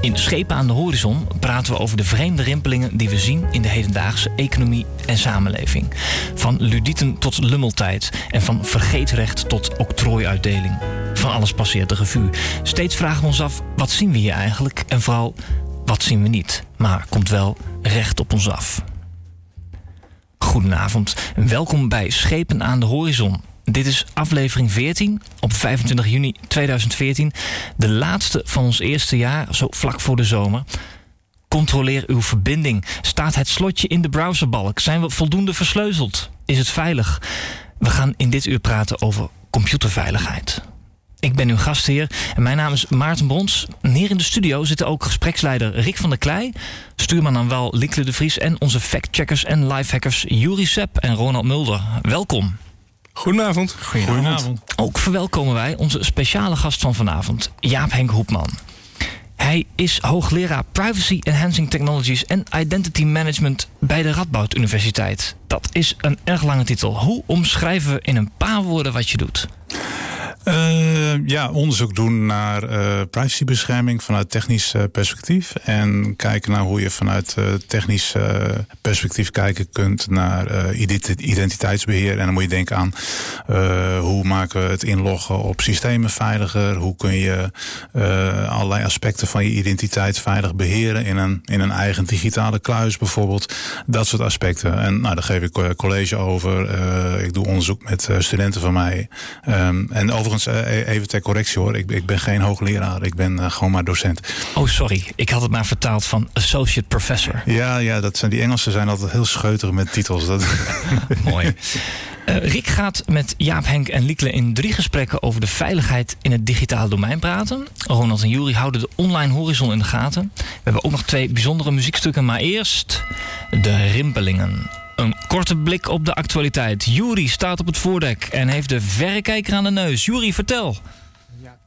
In Schepen aan de Horizon praten we over de vreemde rimpelingen die we zien in de hedendaagse economie en samenleving. Van ludieten tot lummeltijd en van vergeetrecht tot octrooiuitdeling. Van alles passeert de revue. Steeds vragen we ons af, wat zien we hier eigenlijk? En vooral, wat zien we niet? Maar komt wel recht op ons af. Goedenavond en welkom bij Schepen aan de Horizon. Dit is aflevering 14 op 25 juni 2014. De laatste van ons eerste jaar, zo vlak voor de zomer. Controleer uw verbinding. Staat het slotje in de browserbalk? Zijn we voldoende versleuteld? Is het veilig? We gaan in dit uur praten over computerveiligheid. Ik ben uw gastheer en mijn naam is Maarten Brons. Hier in de studio zitten ook gespreksleider Rick van der Klei, stuurman aan wel Linkle de Vries en onze factcheckers en lifehackers Juri Sepp en Ronald Mulder. Welkom. Goedenavond. Goedenavond. Ook verwelkomen wij onze speciale gast van vanavond, Jaap Henk Hoepman. Hij is hoogleraar Privacy Enhancing Technologies en Identity Management bij de Radboud Universiteit. Dat is een erg lange titel. Hoe omschrijven we in een paar woorden wat je doet? Uh, ja, onderzoek doen naar uh, privacybescherming vanuit technisch uh, perspectief. En kijken naar hoe je vanuit technisch perspectief kijken kunt naar identiteitsbeheer. En dan moet je denken aan hoe maken we het inloggen op systemen veiliger. Hoe kun je allerlei aspecten van je identiteit veilig beheren in een, in een eigen digitale kluis bijvoorbeeld. Dat soort aspecten. En nou, daar geef ik college over. ik doe onderzoek met studenten van mij. Um, en overigens E- even ter correctie hoor. Ik, ik ben geen hoogleraar. Ik ben uh, gewoon maar docent. Oh, sorry. Ik had het maar vertaald van associate professor. Ja, ja dat zijn, die Engelsen zijn altijd heel scheutig met titels. Dat... Mooi. Uh, Rick gaat met Jaap, Henk en Liekle in drie gesprekken over de veiligheid in het digitale domein praten. Ronald en Jury houden de online horizon in de gaten. We hebben ook nog twee bijzondere muziekstukken, maar eerst de rimpelingen. Een korte blik op de actualiteit. Jury staat op het voordek en heeft de verrekijker aan de neus. Jury, vertel.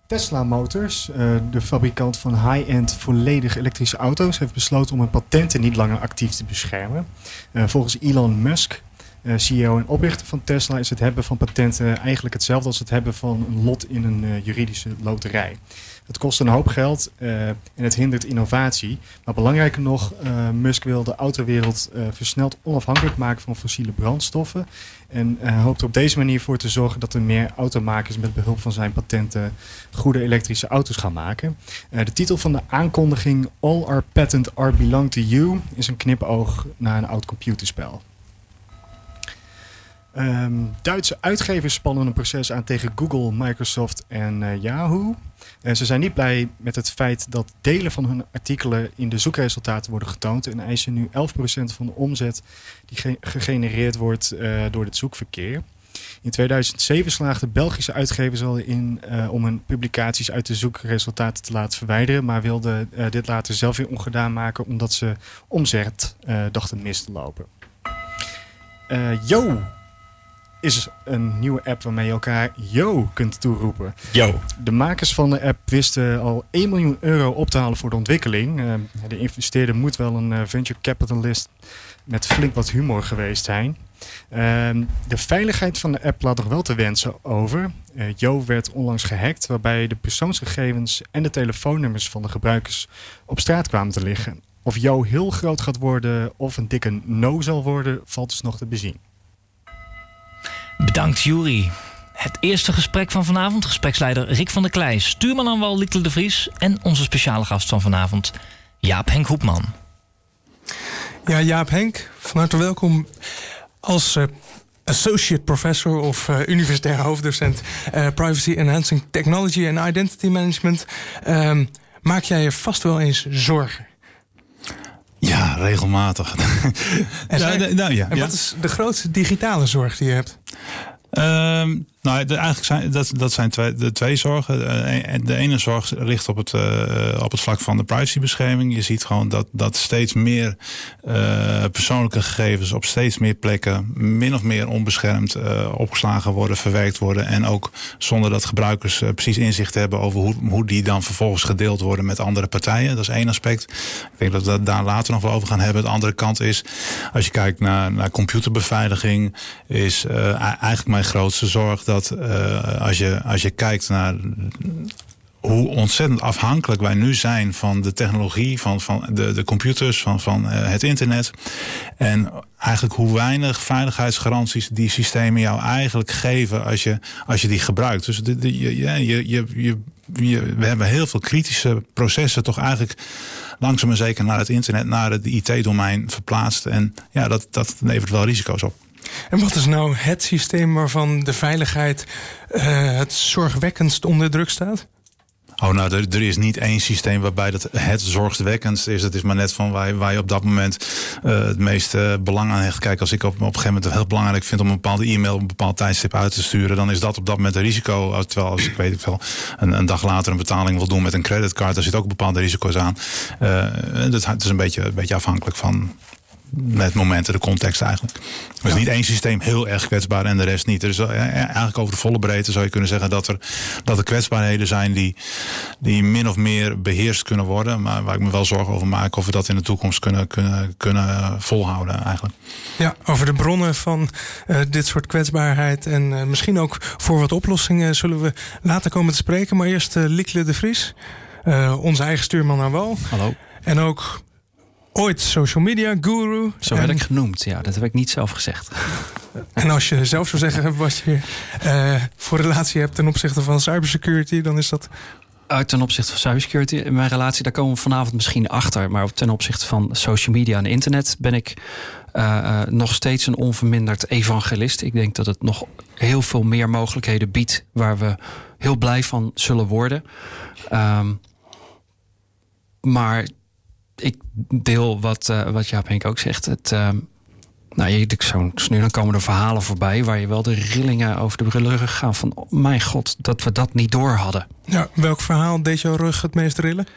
Tesla Motors, uh, de fabrikant van high-end volledig elektrische auto's, heeft besloten om hun patenten niet langer actief te beschermen. Uh, volgens Elon Musk uh, CEO en oprichter van Tesla is het hebben van patenten eigenlijk hetzelfde als het hebben van een lot in een juridische loterij. Het kost een hoop geld uh, en het hindert innovatie. Maar belangrijker nog, Musk wil de autowereld versneld onafhankelijk maken van fossiele brandstoffen. En hoopt er op deze manier voor te zorgen dat er meer automakers met behulp van zijn patenten goede elektrische auto's gaan maken. de titel van de aankondiging All Our Patent Are Belong to You is een knipoog naar een oud computerspel. Um, Duitse uitgevers spannen een proces aan tegen Google, Microsoft en uh, Yahoo. En ze zijn niet blij met het feit dat delen van hun artikelen in de zoekresultaten worden getoond en eisen nu 11% van de omzet die gegenereerd wordt uh, door het zoekverkeer. In 2007 slaagden Belgische uitgevers al in uh, om hun publicaties uit de zoekresultaten te laten verwijderen, maar wilden dit later zelf weer ongedaan maken omdat ze omzet dachten mis te lopen. yo, is een nieuwe app waarmee je elkaar yo kunt toeroepen. Yo. De makers van de app wisten al 1 miljoen euro op te halen voor de ontwikkeling. Uh, de investeerder moet wel een uh, venture capitalist met flink wat humor geweest zijn. Uh, de veiligheid van de app laat nog wel te wensen over. Uh, Yo werd onlangs gehackt, waarbij de persoonsgegevens en de telefoonnummers van de gebruikers op straat kwamen te liggen. Of Yo heel groot gaat worden of een dikke no zal worden, valt dus nog te bezien. Bedankt, Jury. Het eerste gesprek van vanavond, gespreksleider Rick van der Klei, stuurman aan wal Likle de Vries en onze speciale gast van vanavond, Jaap Henk Hoepman. Ja, Jaap Henk, van harte welkom als uh, associate professor of uh, universitair hoofddocent uh, Privacy Enhancing Technology en Identity Management. Ehm, maak jij je vast wel eens zorgen? Ja, regelmatig. en, ja, nou, ja, en wat is de grootste digitale zorg die je hebt? Uh, Nou, eigenlijk zijn dat, dat zijn twee, de twee zorgen. Eh, de ene zorg ligt op het, uh, op het vlak van de privacybescherming. Je ziet gewoon dat, dat steeds meer uh, persoonlijke gegevens op steeds meer plekken min of meer onbeschermd opgeslagen worden, verwerkt worden. En ook zonder dat gebruikers precies inzicht hebben over hoe, hoe die dan vervolgens gedeeld worden met andere partijen. Dat is één aspect. Ik denk dat we daar later nog wel over gaan hebben. De andere kant is, als je kijkt naar, naar computerbeveiliging, is eigenlijk mijn grootste zorg dat uh, als, je, als je kijkt naar hoe ontzettend afhankelijk wij nu zijn van de technologie, van, van de, de computers, van, van uh, het internet. En eigenlijk hoe weinig veiligheidsgaranties die systemen jou eigenlijk geven als je, als je die gebruikt. Dus de, de, je, je, je, je, je, we hebben heel veel kritische processen toch eigenlijk langzaam en zeker naar het internet, naar het IT-domein verplaatst. En ja, dat, dat levert wel risico's op. En wat is nou het systeem waarvan de veiligheid uh, het zorgwekkendst onder druk staat? Oh, nou, er, er, is niet één systeem waarbij dat het zorgwekkendst is. Het is maar net van waar, waar je op dat moment uh, het meeste belang aan hecht. Kijk, als ik op, een gegeven moment het heel belangrijk vind om een bepaalde e-mail op een bepaald tijdstip uit te sturen, dan is dat op dat moment een risico. Terwijl als ik weet ik wel een, een dag later een betaling wil doen met een creditcard, daar zit ook bepaalde risico's aan. Uh, dat, is een beetje, een beetje afhankelijk van met momenten, de context eigenlijk. Er is niet één systeem heel erg kwetsbaar en de rest niet. Is eigenlijk over de volle breedte zou je kunnen zeggen dat er, dat er kwetsbaarheden zijn die, die min of meer beheerst kunnen worden. Maar waar ik me wel zorgen over maak of we dat in de toekomst kunnen, kunnen, kunnen volhouden eigenlijk. Ja, over de bronnen van uh, dit soort kwetsbaarheid en uh, misschien ook voor wat oplossingen zullen we later komen te spreken. Maar eerst uh, Likle de Vries, onze eigen stuurman naar wal. Hallo. En ook ooit social media guru. Zo werd ik genoemd, ja. Dat heb ik niet zelf gezegd. En als je zelf zou zeggen wat je uh, voor relatie hebt ten opzichte van cybersecurity, dan is dat. Uit ten opzichte van cybersecurity, mijn relatie, daar komen we vanavond misschien achter. Maar ten opzichte van social media en internet ben ik uh, uh, nog steeds een onverminderd evangelist. Ik denk dat het nog heel veel meer mogelijkheden biedt waar we heel blij van zullen worden. Um, maar ik deel wat, uh, wat Jaap Henk ook zegt. Het, uh, nou, je, zo nu dan komen er verhalen voorbij waar je wel de rillingen over de rug gaan van oh, mijn god, dat we dat niet door hadden. Ja, welk verhaal deed jouw rug het meest rillen?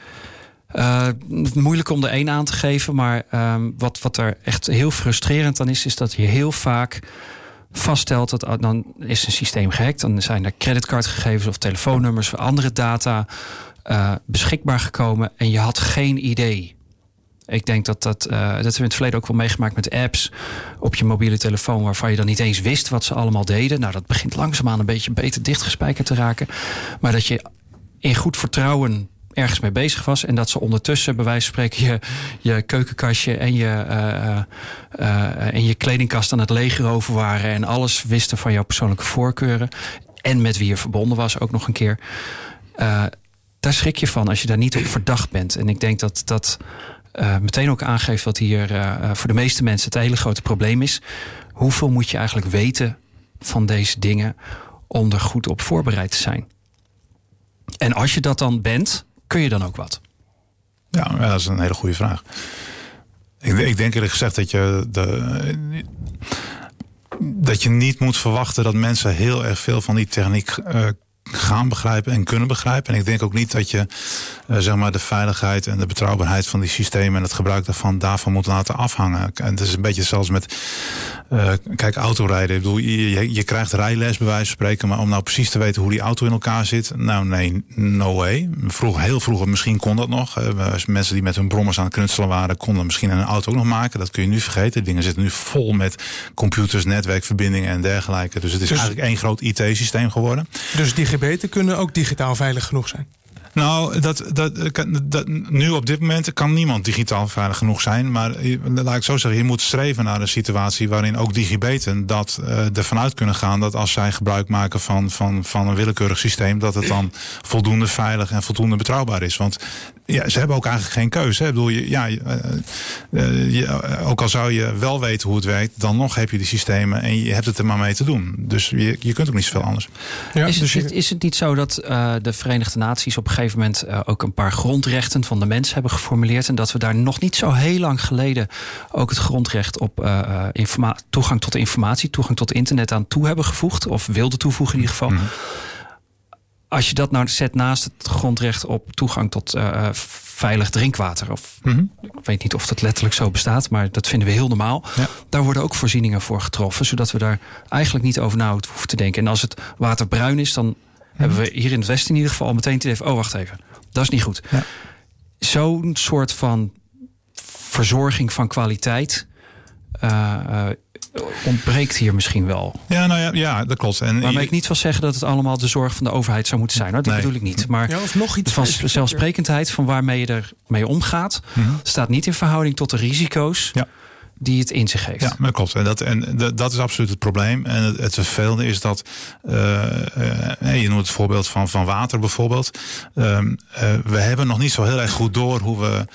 Uh, moeilijk om er één aan te geven, maar uh, wat, wat er echt heel frustrerend aan is, is dat je heel vaak vaststelt dat oh, dan is een systeem gehackt, dan zijn er creditcardgegevens of telefoonnummers of andere data uh, beschikbaar gekomen en je had geen idee ik denk dat dat, uh, dat we in het verleden ook wel meegemaakt met apps op je mobiele telefoon, waarvan je dan niet eens wist wat ze allemaal deden. Nou, dat begint langzaamaan een beetje beter dichtgespijkerd te raken. Maar dat je in goed vertrouwen ergens mee bezig was. En dat ze ondertussen, bij wijze van spreken, je, je keukenkastje en je, uh, uh, en je kledingkast aan het leger waren. En alles wisten van jouw persoonlijke voorkeuren. En met wie je verbonden was, ook nog een keer. daar schrik je van als je daar niet op verdacht bent. En ik denk dat dat uh, meteen ook aangeeft wat hier uh, voor de meeste mensen het hele grote probleem is. Hoeveel moet je eigenlijk weten van deze dingen om er goed op voorbereid te zijn? En als je dat dan bent, kun je dan ook wat? Ja, dat is een hele goede vraag. Ik, ik denk eerlijk gezegd dat je de, dat je niet moet verwachten dat mensen heel erg veel van die techniek uh, gaan begrijpen en kunnen begrijpen. En ik denk ook niet dat je uh, zeg maar de veiligheid en de betrouwbaarheid van die systemen en het gebruik daarvan daarvan moet laten afhangen. En het is een beetje zelfs met uh, kijk, autorijden. Ik bedoel, je, je krijgt rijles bij wijze van spreken, maar om nou precies te weten hoe die auto in elkaar zit, nou nee, no way. Vroeg, heel vroeger misschien kon dat nog. Uh, mensen die met hun brommers aan het knutselen waren, konden misschien een auto ook nog maken. Dat kun je nu vergeten. Dingen zitten nu vol met computers, netwerkverbindingen en dergelijke. Dus het is dus, eigenlijk één groot IT-systeem geworden. Dus die DGB'en kunnen ook digitaal veilig genoeg zijn? Nou, dat, dat, dat, nu op dit moment kan niemand digitaal veilig genoeg zijn. Maar laat ik zo zeggen, je moet streven naar een situatie waarin ook digibeten dat uh, ervan uit kunnen gaan dat als zij gebruik maken van, van, van een willekeurig systeem, dat het dan voldoende veilig en voldoende betrouwbaar is. Want ja, ze hebben ook eigenlijk geen keuze. Hè. Ik bedoel, je, ja, je, ook al zou je wel weten hoe het werkt, dan nog heb je die systemen en je hebt het er maar mee te doen. Dus je, je kunt ook niet zoveel anders. Ja, is, het, dus is het niet zo dat de Verenigde Naties op een gegeven moment ook een paar grondrechten van de mens hebben geformuleerd en dat we daar nog niet zo heel lang geleden ook het grondrecht op toegang tot de informatie, toegang tot internet aan toe hebben gevoegd, of wilden toevoegen in ieder geval. Mhm. Als je dat nou zet naast het grondrecht op toegang tot uh, veilig drinkwater, of mhm. ik weet niet of dat letterlijk zo bestaat, maar dat vinden we heel normaal. Daar worden ook voorzieningen voor getroffen, zodat we daar eigenlijk niet over na hoeven te denken. En als het water bruin is, dan hebben we hier in het Westen in ieder geval meteen te even, oh wacht even, dat is niet goed. Ja. Zo'n soort van verzorging van kwaliteit. Uh, ontbreekt hier misschien wel. Ja, nou ja, ja dat klopt. En Waarmee ik niet wil zeggen dat het allemaal de zorg van de overheid zou moeten zijn. Hoor. Dat bedoel ik niet. Maar ja, of nog iets van zelfsprekendheid van waarmee je ermee omgaat, mhm. staat niet in verhouding tot de risico's. Ja die het in zich heeft. Ja, dat klopt. En dat, en dat is absoluut het probleem. En het, het vervelende is dat, uh, uh, je noemt het voorbeeld van, van water bijvoorbeeld. Uh, we hebben nog niet zo heel erg goed door hoe we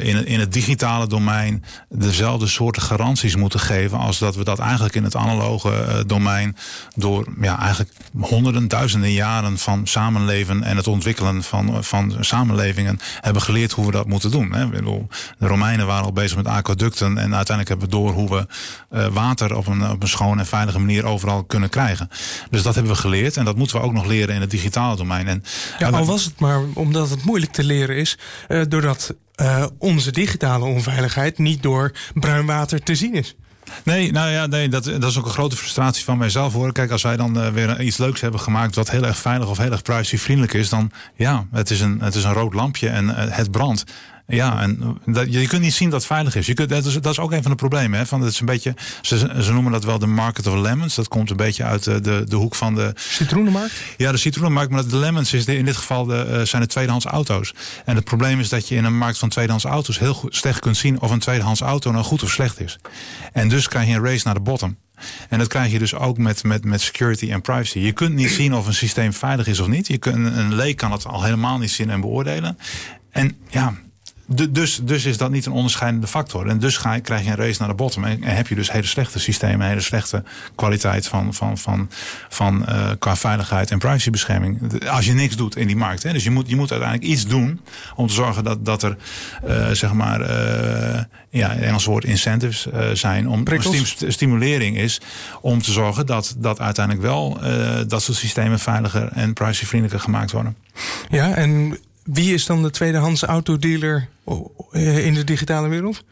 in, in het digitale domein dezelfde soorten garanties moeten geven als dat we dat eigenlijk in het analoge domein door ja, eigenlijk honderden, duizenden jaren van samenleven en het ontwikkelen van, van samenlevingen hebben geleerd hoe we dat moeten doen. Hè. De Romeinen waren al bezig met aquaducten en uiteindelijk hebben we door hoe we uh, water op een, op een schone en veilige manier overal kunnen krijgen. Dus dat hebben we geleerd en dat moeten we ook nog leren in het digitale domein. En, ja, al was het maar omdat het moeilijk te leren is, uh, doordat uh, onze digitale onveiligheid niet door bruin water te zien is. Nee, nou ja, nee, dat, dat is ook een grote frustratie van mijzelf hoor. Kijk, als wij dan uh, weer iets leuks hebben gemaakt wat heel erg veilig of heel erg privacyvriendelijk is, dan ja, het is een, het is een rood lampje en uh, het brandt. Ja, en dat, je kunt niet zien dat het veilig is. Je kunt, dat, is dat is ook een van de problemen. Hè, van, het is een beetje, ze, ze noemen dat wel de market of lemons. Dat komt een beetje uit de, de, de hoek van de... Citroenenmarkt? Ja, de citroenenmarkt. Maar de lemons is in dit geval de, uh, zijn de tweedehands auto's. En het probleem is dat je in een markt van tweedehands auto's... heel goed, slecht kunt zien of een tweedehands auto nou goed of slecht is. En dus krijg je een race naar de bottom. En dat krijg je dus ook met, met, met security en privacy. Je kunt niet zien of een systeem veilig is of niet. Je kunt, een leek kan het al helemaal niet zien en beoordelen. En ja, dus, dus is dat niet een onderscheidende factor. En dus ga, krijg je een race naar de bottom. En, heb je dus hele slechte systemen, hele slechte kwaliteit van, van, van, van uh, qua veiligheid en privacybescherming. Als je niks doet in die markt. Hè. Dus je moet, je moet uiteindelijk iets doen om te zorgen dat, dat er, uh, zeg maar, uh, ja, in Engels woord incentives zijn. Om stim stimulering is om te zorgen dat, dat uiteindelijk wel dat soort systemen veiliger en privacyvriendelijker gemaakt worden. Ja, en wie is dan de tweedehands autodealer in de digitale wereld?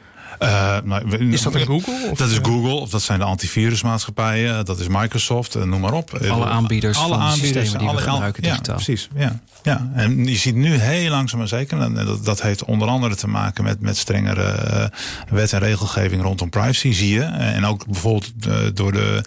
Uh, nou, is dat een Google? Of? Dat is Google, of dat zijn de antivirusmaatschappijen, dat is Microsoft, noem maar op. Alle aanbieders alle van aanbieders, die alle, we gebruiken digitaal. Ja, precies. Ja, ja. En je ziet nu heel langzaam maar zeker, en dat, dat heeft onder andere te maken met, met strengere uh, wet en regelgeving rondom privacy, zie je. En ook bijvoorbeeld uh, door de,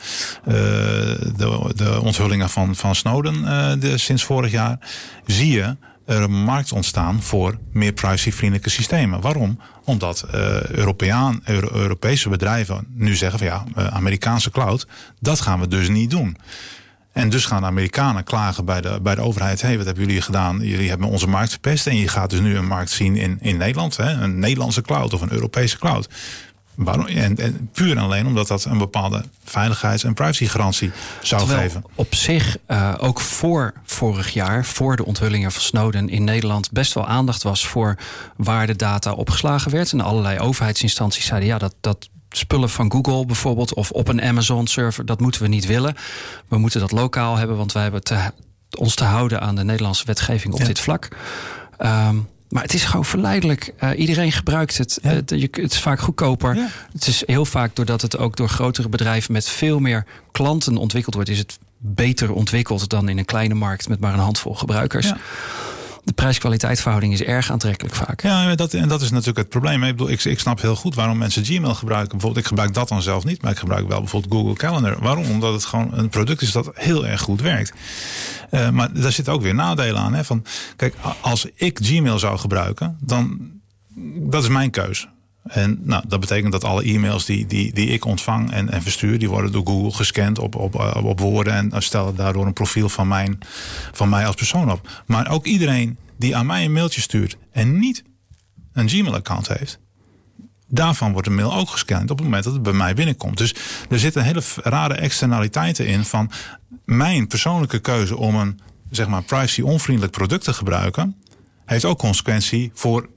de, de onthullingen van, van Snowden de, sinds vorig jaar, zie je er een markt ontstaan voor meer privacyvriendelijke systemen. Waarom? Omdat uh, Europeaan, Europese bedrijven nu zeggen van ja, uh, Amerikaanse cloud, dat gaan we dus niet doen. En dus gaan de Amerikanen klagen bij de, bij de overheid. Hey, wat hebben jullie gedaan? Jullie hebben onze markt verpest. En je gaat dus nu een markt zien in, in Nederland. Hè? Een Nederlandse cloud of een Europese cloud. Waarom? En, en, puur en alleen omdat dat een bepaalde veiligheids- en privacygarantie zou Terwijl geven. Op zich, uh, ook voor vorig jaar, voor de onthullingen van Snowden in Nederland, best wel aandacht was voor waar de data opgeslagen werd. En allerlei overheidsinstanties zeiden ja, dat, dat spullen van Google bijvoorbeeld of op een Amazon server, dat moeten we niet willen. We moeten dat lokaal hebben, want wij hebben te, ons te houden aan de Nederlandse wetgeving op dit vlak. Um, maar het is gewoon verleidelijk. Uh, iedereen gebruikt het. Ja. het. het. is vaak goedkoper. Ja. Het is heel vaak doordat het ook door grotere bedrijven met veel meer klanten ontwikkeld wordt, is het beter ontwikkeld dan in een kleine markt met maar een handvol gebruikers. Ja de prijs-kwaliteitverhouding is erg aantrekkelijk vaak. Ja, dat, en dat is natuurlijk het probleem. Ik, bedoel, ik, snap heel goed waarom mensen Gmail gebruiken. Bijvoorbeeld, ik gebruik dat dan zelf niet, maar ik gebruik wel bijvoorbeeld Google Calendar. Waarom? Omdat het gewoon een product is dat heel erg goed werkt. Uh, maar daar zitten ook weer nadelen aan. Hè? Van, kijk, als ik Gmail zou gebruiken, dan dat is mijn keus. En nou, dat betekent dat alle e-mails die, die, die ik ontvang en, en verstuur, die worden door Google gescand op, op, op woorden en stellen daardoor een profiel van, mijn, van mij als persoon op. Maar ook iedereen die aan mij een mailtje stuurt en niet een Gmail-account heeft, daarvan wordt de mail ook gescand op het moment dat het bij mij binnenkomt. Dus er zitten hele rare externaliteiten in van mijn persoonlijke keuze om een zeg maar privacy-onvriendelijk product te gebruiken, heeft ook consequentie voor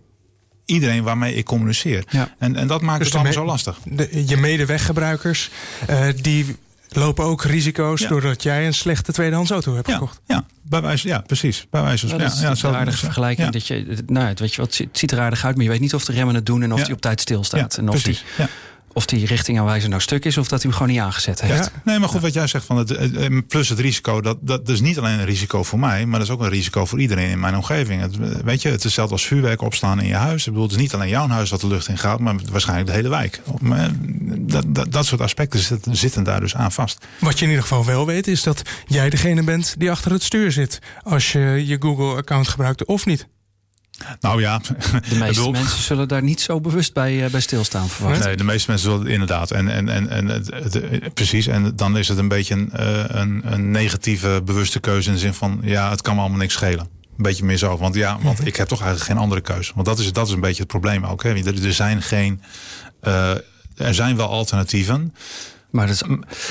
iedereen waarmee ik communiceer. Ja. En, en dat maakt Dus het allemaal me- zo lastig. De, je medeweggebruikers, eh die lopen ook risico's Ja. doordat jij een slechte tweedehands auto hebt Ja, gekocht. ja, bij wijze, ja, precies. Bij wijze van Ja, dat is ja, een zo- aardige vergelijking. Ja, Dat je, nou, ja, weet je wat, het ziet er aardig uit, maar je weet niet of de remmen het doen en of Ja. die op tijd ja, stilstaat. en of die, precies. Of die richtingaanwijzer nou stuk is of dat hij hem gewoon niet aangezet heeft. Ja. Nee, maar goed, wat jij zegt van het, plus het risico, dat, dat is niet alleen een risico voor mij, maar dat is ook een risico voor iedereen in mijn omgeving. Het, weet je, het is hetzelfde als vuurwerk opslaan in je huis. Ik bedoel, het is niet alleen jouw huis wat de lucht in gaat, maar waarschijnlijk de hele wijk. Maar Dat, dat, dat soort aspecten zitten, zitten daar dus aan vast. Wat je in ieder geval wel weet, is dat jij degene bent die achter het stuur zit. Als je je Google-account gebruikt of niet. Nou ja, De meeste mensen zullen daar niet zo bewust bij, eh, bij stilstaan, verwacht. Nee, de meeste mensen zullen inderdaad. En, en, en, en het, het- precies. En dan is het een beetje een, eh, een, een negatieve bewuste keuze in de zin van ja, het kan me allemaal niks schelen. Een beetje meer zo. Want ja, want ik heb toch eigenlijk geen andere keuze. Want dat is, dat is een beetje het probleem ook. Hè. Er, er zijn geen. eh, er zijn wel alternatieven. Maar dat is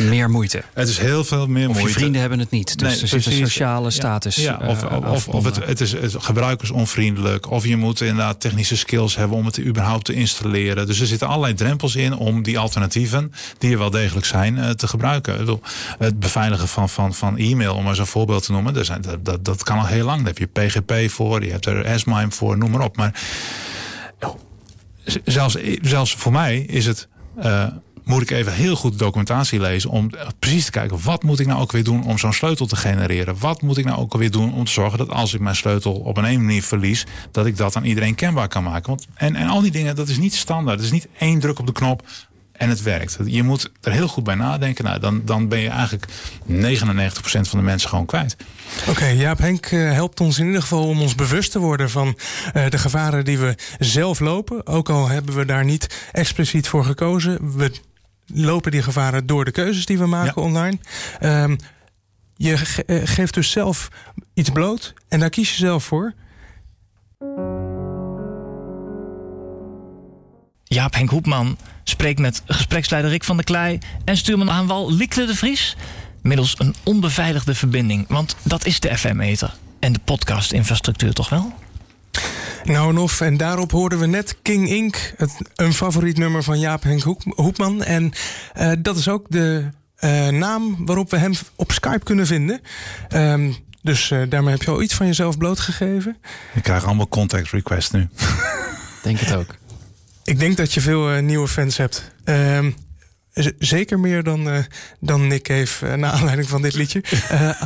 meer moeite. Het is heel veel meer Of je moeite. vrienden hebben het niet. Dus Nee, er zit een sociale status. Ja, eh, of, of, of het, het is gebruikersonvriendelijk. Of je moet inderdaad technische skills hebben om het überhaupt te installeren. Dus er zitten allerlei drempels in om die alternatieven, die er wel degelijk zijn, eh, te gebruiken. Ik bedoel, Het beveiligen van, van, van e-mail, om maar zo'n voorbeeld te noemen. Zijn, dat, dat, dat kan al heel lang. Daar heb je PGP voor, je hebt er S-MIME voor, noem maar op. Maar oh, z- zelfs, zelfs voor mij is het. eh, moet ik even heel goed de documentatie lezen om precies te kijken wat moet ik nou ook weer doen om zo'n sleutel te genereren. Wat moet ik nou ook alweer doen om te zorgen dat als ik mijn sleutel op een ene manier verlies, dat ik dat aan iedereen kenbaar kan maken. Want, en, en al die dingen, dat is niet standaard. Het is niet één druk op de knop en het werkt. Je moet er heel goed bij nadenken. Nou, dan, dan ben je eigenlijk 99% van de mensen gewoon kwijt. Oké, Jaap Henk eh, helpt ons in ieder geval om ons bewust te worden van eh, de gevaren die we zelf lopen. Ook al hebben we daar niet expliciet voor gekozen. We lopen die gevaren door de keuzes die we maken Ja. online. Ehm, je ge- eh, geeft dus zelf iets bloot en daar kies je zelf voor. Jaap Henk Hoepman spreekt met gespreksleider Rick van der Klei en stuurman aanwal Liekle de Vries. Middels een onbeveiligde verbinding, want dat is de FM-meter. En de podcast-infrastructuur toch wel? Nou en of, en daarop hoorden we net King Ink, het, een favoriet nummer van Jaap Henk Hoek- Hoepman. En eh, dat is ook de eh, naam waarop we hem op Skype kunnen vinden. Ehm, dus eh, daarmee heb je al iets van jezelf blootgegeven. Ik krijg allemaal contact requests nu. Denk het ook. Ik denk dat je veel nieuwe fans hebt. Ehm, z- zeker meer dan, eh, dan Nick heeft eh, naar aanleiding van dit liedje. Eh,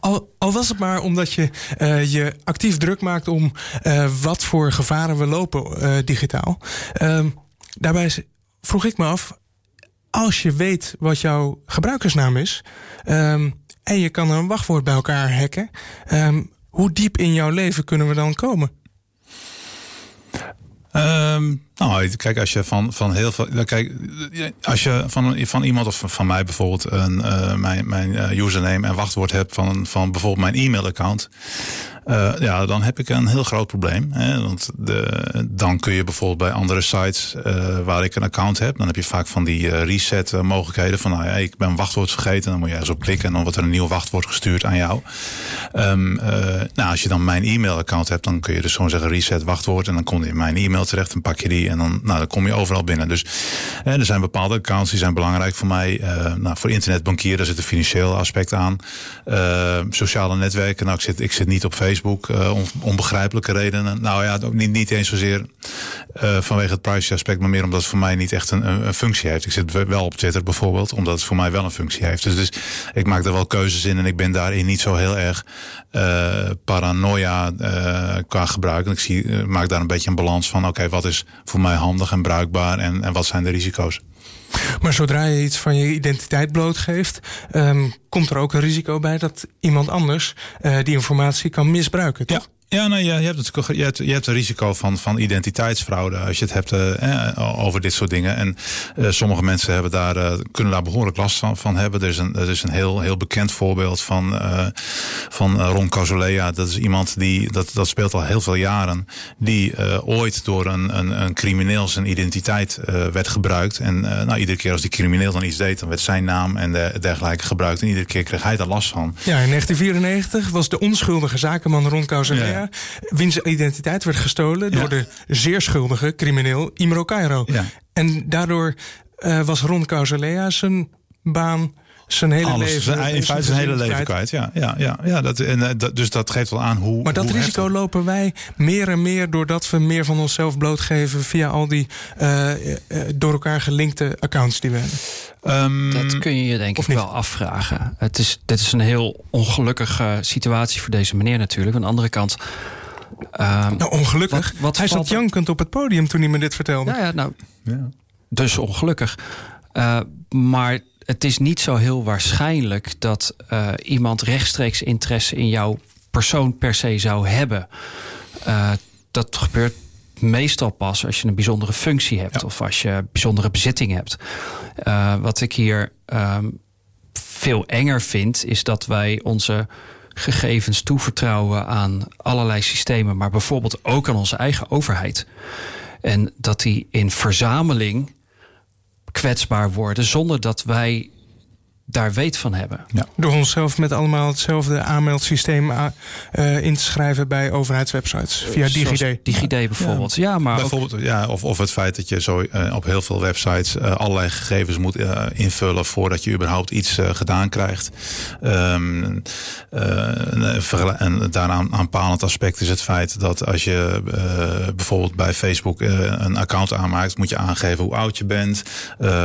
al, al was het maar omdat je eh, je actief druk maakt om eh, wat voor gevaren we lopen eh, digitaal. Ehm, daarbij vroeg ik me af, als je weet wat jouw gebruikersnaam is ehm, en je kan een wachtwoord bij elkaar hacken, ehm, hoe diep in jouw leven kunnen we dan komen? Ehm, nou, kijk, als je van, van heel veel. nou, Kijk, als je van, van iemand of van mij bijvoorbeeld een, eh, mijn, mijn eh, username en wachtwoord hebt van, van bijvoorbeeld mijn e-mailaccount. eh, ja, dan heb ik een heel groot probleem. Hè? Want de, dan kun je bijvoorbeeld bij andere sites waar ik een account heb, dan heb je vaak van die reset mogelijkheden. Van nou ja, ik ben wachtwoord vergeten. Dan moet je ergens op klikken en dan wordt er een nieuw wachtwoord gestuurd aan jou. Ehm, eh, nou, als je dan mijn e-mailaccount hebt, dan kun je dus gewoon zeggen reset wachtwoord. En dan kom je in mijn e-mail terecht en pak je die. En dan, nou, dan kom je overal binnen. Dus eh, er zijn bepaalde accounts die zijn belangrijk voor mij. Eh, nou, voor internetbankieren daar zit een financieel aspect aan. Eh, sociale netwerken. Nou, ik zit, ik zit niet op Facebook. om onbegrijpelijke redenen. Nou ja, ook niet, niet eens zozeer vanwege het privacy aspect. Maar meer omdat het voor mij niet echt een, een, functie heeft. Ik zit wel op Twitter bijvoorbeeld. Omdat het voor mij wel een functie heeft. Dus, dus ik maak er wel keuzes in. En ik ben daarin niet zo heel erg paranoia qua gebruik. En ik zie, maak daar een beetje een balans van. Oké, wat is voor mij handig en bruikbaar? En, en wat zijn de risico's? Maar zodra je iets van je identiteit blootgeeft, ehm, komt er ook een risico bij dat iemand anders eh, die informatie kan misbruiken. Toch? Ja, nou, je, je, hebt het, je, hebt, je hebt een risico van, van identiteitsfraude als je het hebt uh, over dit soort dingen. En uh, sommige mensen hebben daar, uh, kunnen daar behoorlijk last van, van hebben. Er is een, er is een heel, heel bekend voorbeeld van, van Ron Casolea. Dat is iemand die, dat, dat speelt al heel veel jaren, die ooit door een, een, een crimineel zijn identiteit werd gebruikt. En nou, iedere keer als die crimineel dan iets deed, dan werd zijn naam en dergelijke gebruikt. En iedere keer kreeg hij daar last van. Ja, in 1994 was de onschuldige zakenman Ron Casolea. Ja wiens identiteit werd gestolen door de zeer schuldige crimineel Imro Cairo. En daardoor uh, was Ron Causalea zijn baan zijn hele Alles, leven. in feite zijn hele leven kwijt. Ja, ja, ja, ja dat, en, eh, dat, dus dat geeft wel aan hoe. Maar dat risico lopen wij meer en meer doordat we meer van onszelf blootgeven via al die uh, door elkaar gelinkte accounts die we hebben. Um, dat kun je je denk ik wel afvragen. Het is, dit is een heel ongelukkige situatie voor deze meneer natuurlijk. Aan de andere kant. Um, nou, ongelukkig. Wat, wat hij zat jankend op het podium toen hij me dit vertelde. Ja, ja nou. Ja. Dus ongelukkig. Uh, maar het is niet zo heel waarschijnlijk dat uh, iemand rechtstreeks interesse in jouw persoon per se zou hebben. Uh, dat gebeurt meestal pas als je een bijzondere functie hebt of als je bijzondere bezitting hebt. Uh, wat ik hier um, veel enger vind, is dat wij onze gegevens toevertrouwen aan allerlei systemen, maar bijvoorbeeld ook aan onze eigen overheid. En dat die in verzameling kwetsbaar worden zonder dat wij daar weet van hebben. Ja. Door onszelf met allemaal hetzelfde aanmeldsysteem uh, in te schrijven bij overheidswebsites. Via DigiD. DigiD bijvoorbeeld. Ja, maar bijvoorbeeld, ja, of, of het feit dat je zo uh, op heel veel websites uh, allerlei gegevens moet invullen voordat je überhaupt iets gedaan krijgt. Um, en daaraan aanpalend aspect is het feit dat als je bijvoorbeeld bij Facebook een account aanmaakt, moet je aangeven hoe oud je bent.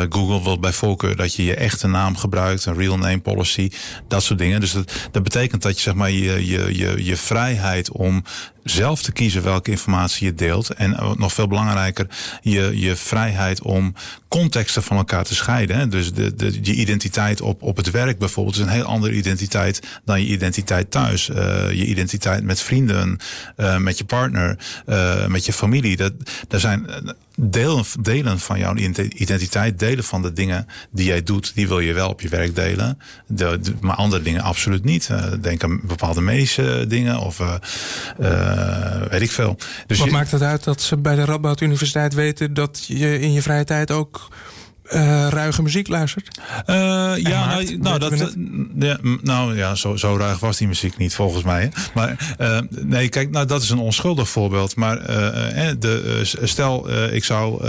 Google wil bij voorkeur dat je je echte naam gebruikt een real name policy, dat soort dingen. Dus dat, dat betekent dat je zeg maar je, je, je, je vrijheid om zelf te kiezen welke informatie je deelt. En nog veel belangrijker, je, je vrijheid om contexten van elkaar te scheiden. Dus de, de, je identiteit op, op het werk bijvoorbeeld is een heel andere identiteit dan je identiteit thuis. Uh, je identiteit met vrienden, uh, met je partner, met je familie. Dat, daar zijn delen, delen van jouw identiteit, delen van de dingen die jij doet, die wil je wel op je werk delen. De, maar andere dingen absoluut niet. denk aan bepaalde medische dingen of weet ik veel. Dus Wat maakt het uit dat ze bij de Radboud Universiteit weten dat je in je vrije tijd ook uh, ruige muziek luistert? Uh, ja, maakt, nou, nou dat, ja, nou ja, zo, zo ruig was die muziek niet volgens mij. Maar uh, nee, kijk, nou dat is een onschuldig voorbeeld. Maar de, stel, ik, zou,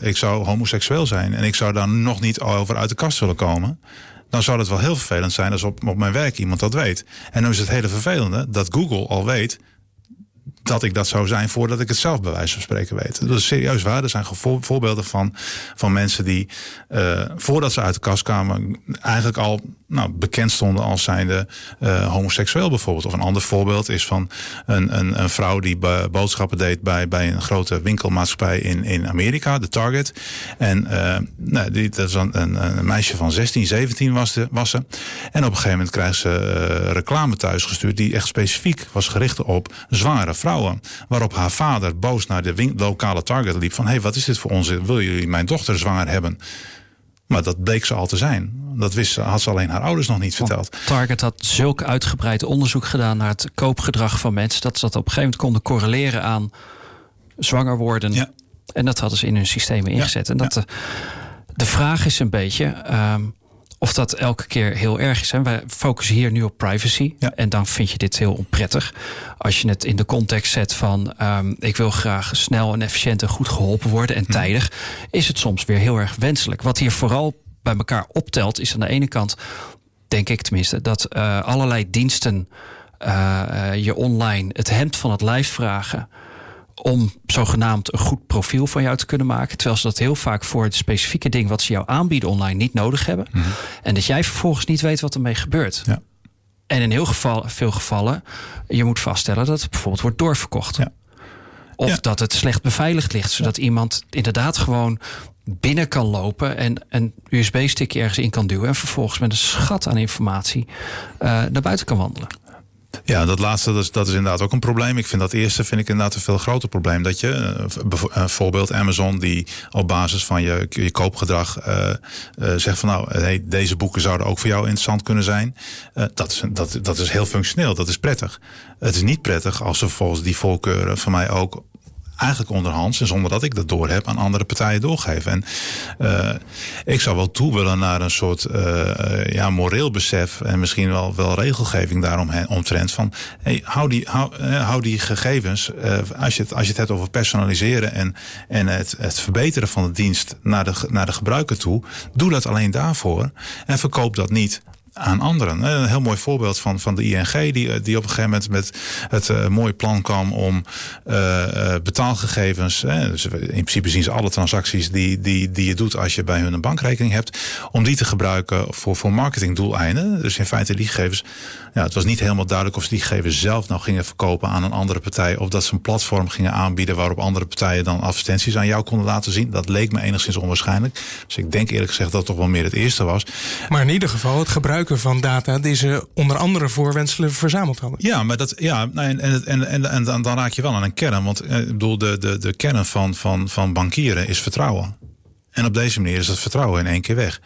ik zou homoseksueel zijn en ik zou daar nog niet over uit de kast willen komen dan zou het wel heel vervelend zijn als op, op mijn werk iemand dat weet. En dan is het hele vervelende dat Google al weet dat ik dat zou zijn voordat ik het zelf bij wijze van spreken weet. Dat is serieus waar. Er zijn voorbeelden van, van mensen die uh, voordat ze uit de kast kwamen eigenlijk al nou, bekend stonden als zijnde uh, homoseksueel bijvoorbeeld. Of een ander voorbeeld is van een, een, een vrouw die boodschappen deed bij, bij een grote winkelmaatschappij in, in Amerika, de Target. En uh, nou, die, dat is een, een, meisje van 16, 17 was, de, ze. En op een gegeven moment krijgt ze reclame thuisgestuurd die echt specifiek was gericht op zware vrouwen. Waarop haar vader boos naar de lokale Target liep van... hé, hey, wat is dit voor ons? Wil jullie mijn dochter zwanger hebben? Maar dat bleek ze al te zijn. Dat wist, had ze alleen haar ouders nog niet verteld. Target had zulk uitgebreid onderzoek gedaan naar het koopgedrag van mensen. dat ze dat op een gegeven moment konden correleren aan zwanger worden. Ja. En dat hadden ze in hun systemen ingezet. En dat de, de, vraag is een beetje. Um, of dat elke keer heel erg is. Hè? Wij focussen hier nu op privacy. En dan vind je dit heel onprettig. Als je het in de context zet van um, ik wil graag snel en efficiënt en goed geholpen worden en hm. tijdig, is het soms weer heel erg wenselijk. Wat hier vooral bij elkaar optelt, is aan de ene kant, denk ik tenminste, dat uh, allerlei diensten uh, uh, je online het hemd van het lijf vragen om zogenaamd een goed profiel van jou te kunnen maken. Terwijl ze dat heel vaak voor het specifieke ding wat ze jou aanbieden online niet nodig hebben. Mhm. En dat jij vervolgens niet weet wat ermee gebeurt. Ja. En in heel geval, veel gevallen, je moet vaststellen dat het bijvoorbeeld wordt doorverkocht. Ja. Of dat het slecht beveiligd ligt, zodat iemand inderdaad gewoon binnen kan lopen en een USB-stickje ergens in kan duwen en vervolgens met een schat aan informatie uh, naar buiten kan wandelen. Ja, dat laatste dat is, dat is inderdaad ook een probleem. Ik vind dat eerste vind ik inderdaad een veel groter probleem. Dat je, uh, bijvoorbeeld Amazon, die op basis van je, je koopgedrag uh, zegt van nou, hey, deze boeken zouden ook voor jou interessant kunnen zijn. dat, is, dat, dat is heel functioneel, dat is prettig. Het is niet prettig als ze volgens die voorkeuren van mij ook eigenlijk onderhands en zonder dat ik dat door heb aan andere partijen doorgeven. En uh, ik zou wel toe willen naar een soort uh, ja, moreel besef en misschien wel, wel regelgeving daarom omtrent van hey, hou, die, hou, uh, hou die gegevens, als, je het, als je het hebt over personaliseren en, en het, het verbeteren van de dienst naar de, naar de gebruiker toe, doe dat alleen daarvoor en verkoop dat niet aan anderen. Een heel mooi voorbeeld van, van de ING, die, eh, die op een gegeven moment met het uh, mooie plan kwam om uh, betaalgegevens. dus in principe zien ze alle transacties die, die, die je doet als je bij hun een bankrekening hebt, om die te gebruiken voor, voor marketingdoeleinden. Dus in feite die gegevens. Ja, het was niet helemaal duidelijk of ze die gegevens zelf nou gingen verkopen aan een andere partij. Of dat ze een platform gingen aanbieden waarop andere partijen dan advertenties aan jou konden laten zien. Dat leek me enigszins onwaarschijnlijk. Dus ik denk eerlijk gezegd dat het toch wel meer het eerste was. Maar in ieder geval het gebruik van data die ze onder andere voorwenselen verzameld hadden. Ja, maar dat, ja, en, en, en, en, en dan, raak je wel aan een kern. Want eh, ik bedoel, de, de, de kern van, van, van bankieren is vertrouwen. En op deze manier is dat vertrouwen in één keer weg.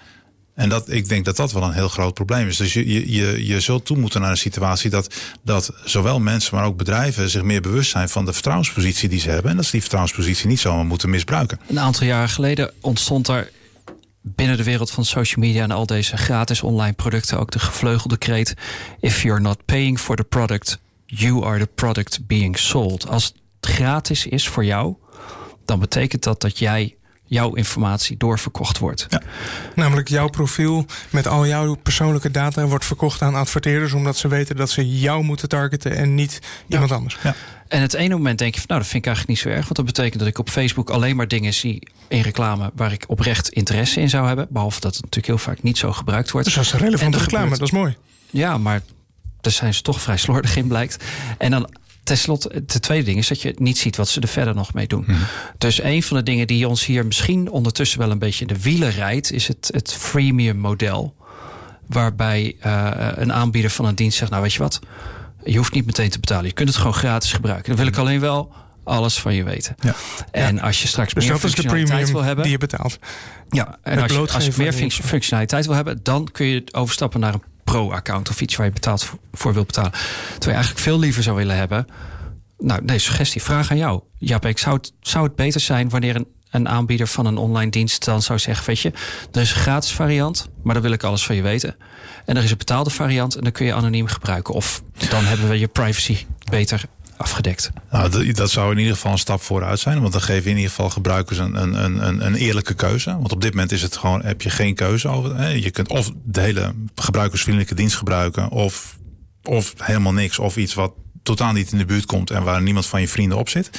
En dat, ik denk dat dat wel een heel groot probleem is. Dus je, je, je zult toe moeten naar een situatie dat, dat zowel mensen, maar ook bedrijven zich meer bewust zijn van de vertrouwenspositie die ze hebben. En dat ze die vertrouwenspositie niet zomaar moeten misbruiken. Een aantal jaren geleden ontstond er binnen de wereld van social media en al deze gratis online producten ook de gevleugelde kreet: If you're not paying for the product, you are the product being sold. Als het gratis is voor jou, dan betekent dat dat jij jouw informatie doorverkocht wordt. Ja. Namelijk jouw profiel met al jouw persoonlijke data wordt verkocht aan adverteerders omdat ze weten dat ze jou moeten targeten en niet iemand anders. Ja. En het ene moment denk je van nou, dat vind ik eigenlijk niet zo erg. Want dat betekent dat ik op Facebook alleen maar dingen zie in reclame waar ik oprecht interesse in zou hebben. Behalve dat het natuurlijk heel vaak niet zo gebruikt wordt. Dus dat is relevante reclame, dat is mooi. Ja, maar daar zijn ze toch vrij slordig in, blijkt. En dan tenslotte, de tweede ding is dat je niet ziet wat ze er verder nog mee doen. Mhm. Dus een van de dingen die ons hier misschien ondertussen wel een beetje in de wielen rijdt, is het, het freemium model. Waarbij uh, een aanbieder van een dienst zegt: Nou, weet je wat, je hoeft niet meteen te betalen. Je kunt het gewoon gratis gebruiken. Dan wil ik alleen wel alles van je weten. Ja. En als je straks dus meer functionaliteit wil hebben, die je betaalt. Ja, en als je, als je meer functionaliteit wil hebben, dan kun je overstappen naar een pro-account of iets waar je betaald voor, wil betalen. Terwijl je eigenlijk veel liever zou willen hebben. Nou, deze suggestie, vraag aan jou. Ja, zou het, zou het beter zijn wanneer een, een aanbieder van een online dienst dan zou zeggen: Weet je, er is een gratis variant, maar dan wil ik alles van je weten. En er is een betaalde variant en dan kun je anoniem gebruiken. Of dan hebben we je privacy beter afgedekt. Nou, dat zou in ieder geval een stap vooruit zijn. Want dan geven we in ieder geval gebruikers een, een, een, een eerlijke keuze. Want op dit moment is het gewoon, heb je geen keuze over. Hè? Je kunt of de hele gebruikersvriendelijke dienst gebruiken. Of, of helemaal niks. Of iets wat totaal niet in de buurt komt en waar niemand van je vrienden op zit.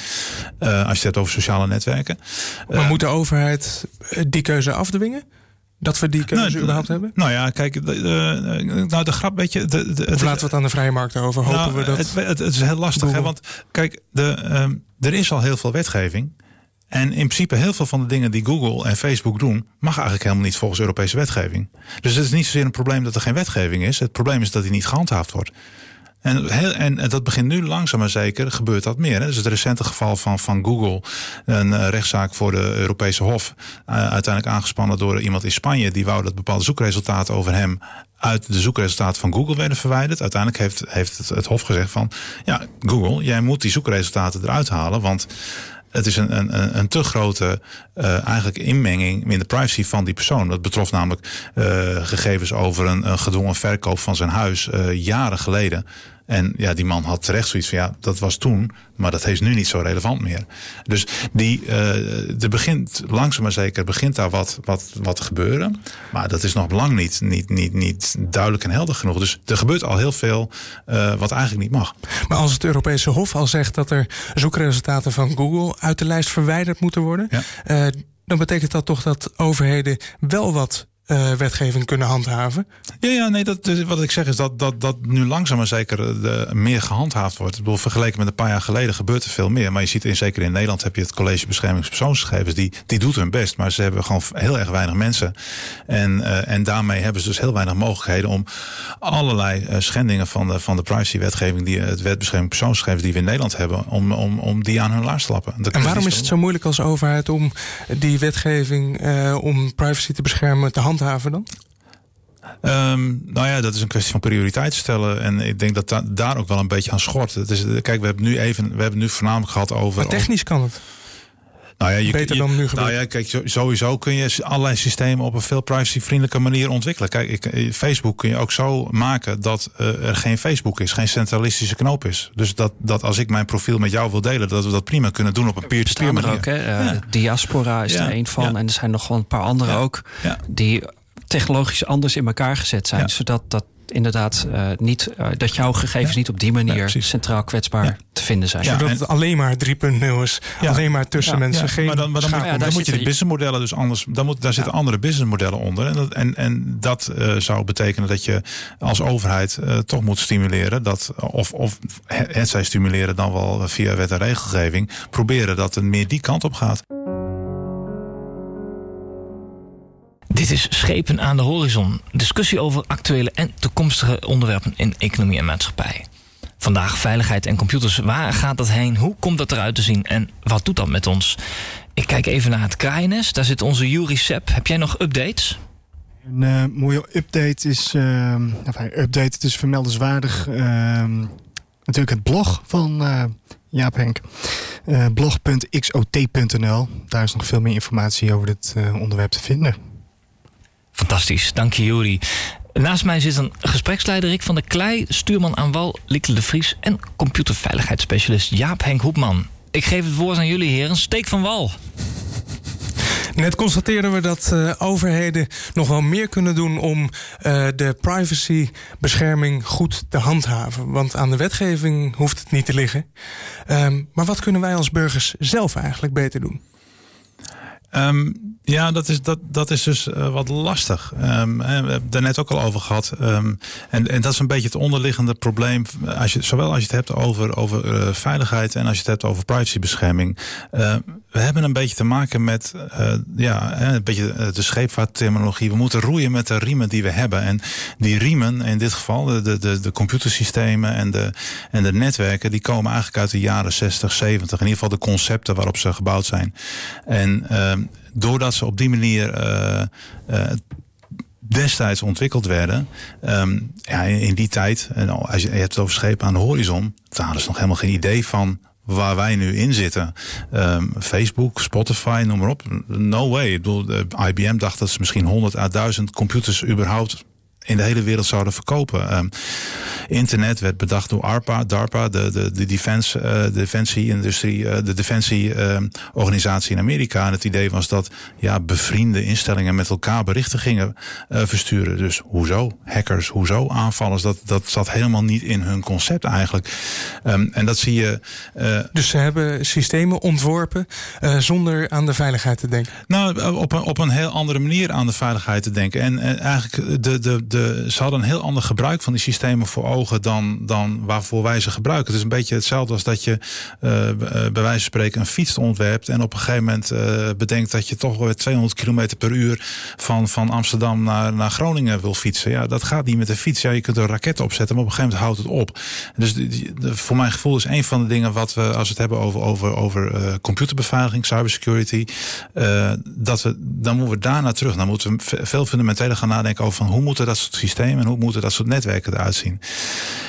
Uh, als je het hebt over sociale netwerken. Maar uh, moet de overheid die keuze afdwingen? Dat we die keuze nou, überhaupt hebben? Nou ja, kijk, de, nou de grap, weet je... De, de, of laten we het aan de vrije markt over? Hopen nou, we dat... Het, het, is heel lastig, hè, want kijk, de, um, er is al heel veel wetgeving. En in principe heel veel van de dingen die Google en Facebook doen... mag eigenlijk helemaal niet volgens Europese wetgeving. Dus het is niet zozeer een probleem dat er geen wetgeving is. Het probleem is dat die niet gehandhaafd wordt. En, en dat begint nu langzaam maar zeker, gebeurt dat meer. Hè? Dus het recente geval van, van Google, een uh, rechtszaak voor de Europese Hof, uh, uiteindelijk aangespannen door iemand in Spanje, die wou dat bepaalde zoekresultaten over hem uit de zoekresultaten van Google werden verwijderd. Uiteindelijk heeft, heeft het, het Hof gezegd van, ja, Google, jij moet die zoekresultaten eruit halen, want het is een, een, een te grote uh, eigenlijk inmenging in de privacy van die persoon. Dat betrof namelijk uh, gegevens over een, gedwongen verkoop van zijn huis uh, jaren geleden. En ja, die man had terecht zoiets van ja, dat was toen, maar dat is nu niet zo relevant meer. Dus die, uh, er begint langzaam maar zeker begint daar wat, wat, wat te gebeuren. Maar dat is nog lang niet, niet, niet, niet duidelijk en helder genoeg. Dus er gebeurt al heel veel uh, wat eigenlijk niet mag. Maar als het Europese Hof al zegt dat er zoekresultaten van Google uit de lijst verwijderd moeten worden, ja. uh, dan betekent dat toch dat overheden wel wat uh, wetgeving kunnen handhaven? Ja, ja nee, dat, wat ik zeg is dat, dat, dat nu langzaam maar zeker eh, de, meer gehandhaafd wordt. Ik bedoel, vergeleken met een paar jaar geleden gebeurt er veel meer. Maar je ziet in, zeker in Nederland heb je het College Beschermingspersoonsgegevens. Die, die doet hun best, maar ze hebben gewoon heel erg weinig mensen. En, uh, en daarmee hebben ze dus heel weinig mogelijkheden om allerlei uh, schendingen van de, van de privacywetgeving, die, het wet bescherming persoonsgegevens die we in Nederland hebben, om, om, om die aan hun laars te lappen. en waarom is het zo moeilijk als overheid om die wetgeving om privacy te beschermen te handhaven dan? Um, nou ja, dat is een kwestie van prioriteit stellen. En ik denk dat da daar ook wel een beetje aan schort. Het is, kijk, we hebben nu even, we hebben nu voornamelijk gehad over. Maar technisch kan het. Nou ja, je, Beter dan nu Nou ja, kijk, sowieso kun je allerlei systemen op een veel privacyvriendelijke manier ontwikkelen. Kijk, ik, eh, Facebook kun je ook zo maken dat uh, er geen Facebook is, geen centralistische knoop is. Dus dat, dat als ik mijn profiel met jou wil delen, dat we dat prima kunnen doen op een peer-to-peer manier. Ook, hè? Uh, ja. Diaspora is ja. er een van. Ja. En er zijn nog wel een paar andere ook. Die technologisch anders in elkaar gezet zijn. Zodat dat inderdaad uh, niet, uh, dat jouw gegevens ja. niet op die manier ja, centraal kwetsbaar ja. te vinden zijn. Zodat het alleen maar 3.0 is. Alleen maar tussen mensen. Geen maar dan, maar dan, moet, dan moet je de businessmodellen dus anders. Dan moet, daar zitten andere businessmodellen onder. En dat, en, en dat uh, zou betekenen dat je als overheid toch moet stimuleren. Dat, of, of het zij stimuleren dan wel via wet en regelgeving. Proberen dat het meer die kant op gaat. Dit is Schepen aan de Horizon. Discussie over actuele en toekomstige onderwerpen in economie en maatschappij. Vandaag veiligheid en computers. Waar gaat dat heen? Hoe komt dat eruit te zien? En wat doet dat met ons? Ik kijk even naar het kraaiennest. Daar zit onze Juri Sepp. Heb jij nog updates? Een uh, mooie update is... Uh, update, het is vermeldenswaardig. Uh, natuurlijk het blog van uh, Jaap Henk. Uh, blog.xot.nl. Daar is nog veel meer informatie over dit onderwerp te vinden. Fantastisch, dank je Juri. Naast mij zit een gespreksleider Rick van der Klei, stuurman aan wal Lieke de Vries en computerveiligheidsspecialist Jaap Henk Hoepman. Ik geef het woord aan jullie heren, steek van wal. Net constateerden we dat uh, overheden nog wel meer kunnen doen om uh, de privacybescherming goed te handhaven. Want aan de wetgeving hoeft het niet te liggen. Um, maar wat kunnen wij als burgers zelf eigenlijk beter doen? Um, ja, dat is, dat, dat is dus uh, wat lastig. Um, we hebben het net ook al over gehad. Um, en, en dat is een beetje het onderliggende probleem. Als je, zowel als je het hebt over, over uh, veiligheid en als je het hebt over privacybescherming. Uh, we hebben een beetje te maken met ja, een beetje de scheepvaartterminologie. We moeten roeien met de riemen die we hebben. En die riemen, in dit geval, de, de, de computersystemen en de, en de netwerken, die komen eigenlijk uit de jaren 60, 70. In ieder geval de concepten waarop ze gebouwd zijn. En doordat ze op die manier uh, uh, destijds ontwikkeld werden. Um, ja, in, die tijd, en als je, hebt het over schepen aan de horizon, daar hadden ze nog helemaal geen idee van waar wij nu in zitten. Um, Facebook, Spotify, noem maar op. No way. Ik bedoel, IBM dacht dat ze misschien 100 à 1000 computers überhaupt in de hele wereld zouden verkopen. Um, internet werd bedacht door ARPA, DARPA, de, de, de defense, uh, defensie-industrie, uh, de defensieorganisatie uh, in Amerika. En het idee was dat ja, bevriende instellingen met elkaar berichten gingen uh, versturen. Dus hoezo? Hackers, hoezo? Aanvallers, dat, dat zat helemaal niet in hun concept eigenlijk. Um, en dat zie je. dus ze hebben systemen ontworpen zonder aan de veiligheid te denken? Nou, op een, op een heel andere manier aan de veiligheid te denken. En eigenlijk de, de, de ze hadden een heel ander gebruik van die systemen voor ogen dan, dan waarvoor wij ze gebruiken. Het is een beetje hetzelfde als dat je uh, bij wijze van spreken een fiets ontwerpt en op een gegeven moment uh, bedenkt dat je toch weer 200 km per uur van, van Amsterdam naar, naar Groningen wil fietsen. Ja, dat gaat niet met de fiets. Ja, je kunt een raket opzetten, maar op een gegeven moment houdt het op. Dus de, voor mijn gevoel is een van de dingen wat we, als we het hebben over, over, over computerbeveiliging, cybersecurity, dat we, dan moeten we daarna terug. Dan moeten we veel fundamenteler gaan nadenken over van hoe moeten dat soort systemen en hoe moeten dat soort netwerken eruit zien.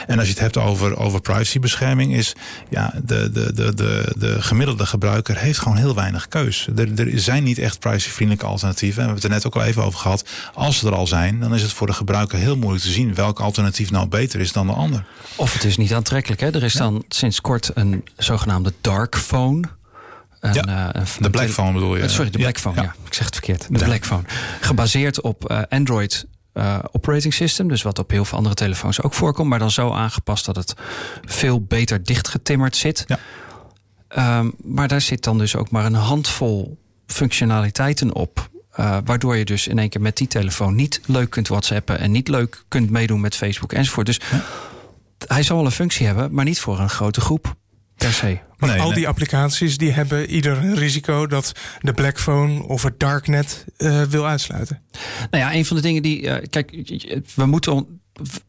En als je het hebt over, over privacybescherming, is ja, de, de, de, de, de gemiddelde gebruiker heeft gewoon heel weinig keus. Er, er zijn niet echt privacyvriendelijke alternatieven. We hebben het er net ook al even over gehad. Als ze er al zijn, dan is het voor de gebruiker heel moeilijk te zien welk alternatief nou beter is dan de ander. Of het is niet aantrekkelijk. Hè? Er is dan sinds kort een zogenaamde dark phone. Een, ja, uh, de black phone bedoel je? Sorry, de black phone. Ja, ja. ik zeg het verkeerd. De black phone. Gebaseerd op uh, Android uh, operating system. Dus wat op heel veel andere telefoons ook voorkomt. Maar dan zo aangepast dat het veel beter dichtgetimmerd zit. Ja. Um, maar daar zit dan dus ook maar een handvol functionaliteiten op. waardoor je dus in één keer met die telefoon niet leuk kunt whatsappen en niet leuk kunt meedoen met Facebook enzovoort. Dus hij zal wel een functie hebben, maar niet voor een grote groep per se. Maar al die applicaties die hebben ieder een risico dat de Blackphone of het Darknet uh, wil uitsluiten. Nou ja, een van de dingen die. Uh, kijk, we moeten.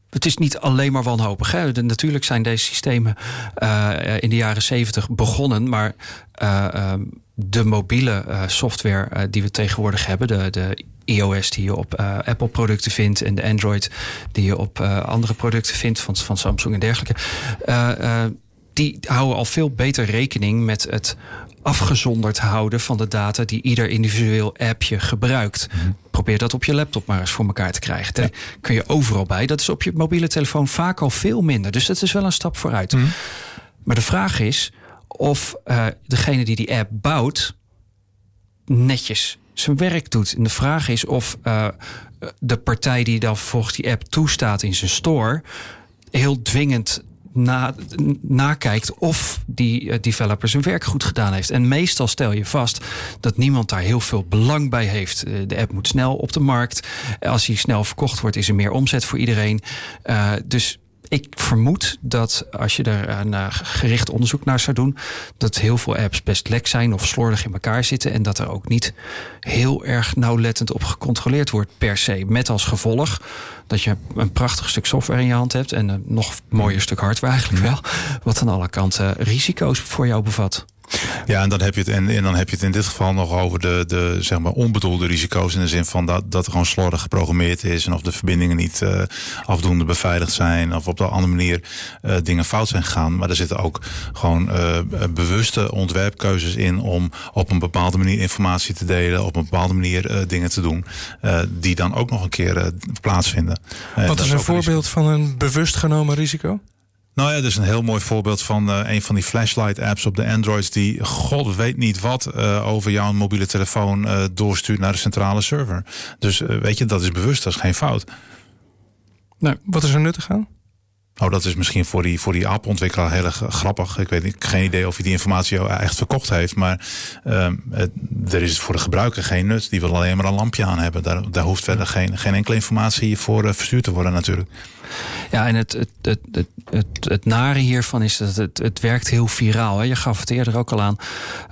Het is niet alleen maar wanhopig. Hè? De, natuurlijk zijn deze systemen uh, in de jaren zeventig begonnen, maar ehm, de mobiele software die we tegenwoordig hebben, de, de iOS die je op uh, Apple producten vindt en de Android die je op uh, andere producten vindt van, van Samsung en dergelijke. Die houden al veel beter rekening met het afgezonderd houden van de data die ieder individueel appje gebruikt. Mhm. Probeer dat op je laptop maar eens voor elkaar te krijgen. Daar kun je overal bij. Dat is op je mobiele telefoon vaak al veel minder. Dus dat is wel een stap vooruit. Mhm. Maar de vraag is of uh, degene die die app bouwt netjes zijn werk doet. En de vraag is of uh, de partij die dan vervolgens die app toestaat in zijn store heel dwingend na, nakijkt of die uh, developer zijn werk goed gedaan heeft. En meestal stel je vast dat niemand daar heel veel belang bij heeft. Uh, de app moet snel op de markt. Als die snel verkocht wordt, is er meer omzet voor iedereen. Uh, dus ik vermoed dat als je er een gericht onderzoek naar zou doen, dat heel veel apps best lek zijn of slordig in elkaar zitten. En dat er ook niet heel erg nauwlettend op gecontroleerd wordt per se. Met als gevolg dat je een prachtig stuk software in je hand hebt en een nog mooier stuk hardware eigenlijk wel. Wat aan alle kanten risico's voor jou bevat. Ja, en dan heb je het, en, en, dan heb je het in dit geval nog over de, de zeg maar onbedoelde risico's. In de zin van dat, dat er gewoon slordig geprogrammeerd is. En of de verbindingen niet uh, afdoende beveiligd zijn. Of op de andere manier uh, dingen fout zijn gegaan. Maar er zitten ook gewoon uh, bewuste ontwerpkeuzes in om op een bepaalde manier informatie te delen. Op een bepaalde manier dingen te doen. die dan ook nog een keer plaatsvinden. Wat is een voorbeeld van een bewust genomen risico? Nou ja, dat is een heel mooi voorbeeld van uh, een van die flashlight apps op de Androids die god weet niet wat uh, over jouw mobiele telefoon uh, doorstuurt naar de centrale server. Dus weet je, dat is bewust, dat is geen fout. Nou, wat is er nuttig aan? Nou, dat is misschien voor die, voor die appontwikkelaar heel erg grappig. Ik weet niet, geen idee of hij die informatie echt verkocht heeft. Maar uh, er is voor de gebruiker geen nut. Die wil alleen maar een lampje aan hebben. Daar, daar hoeft verder geen, geen enkele informatie voor verstuurd te worden natuurlijk. Ja, en het, het, het, het, het, het nare hiervan is dat het, het werkt heel viraal. Hè. Je gaf het eerder ook al aan.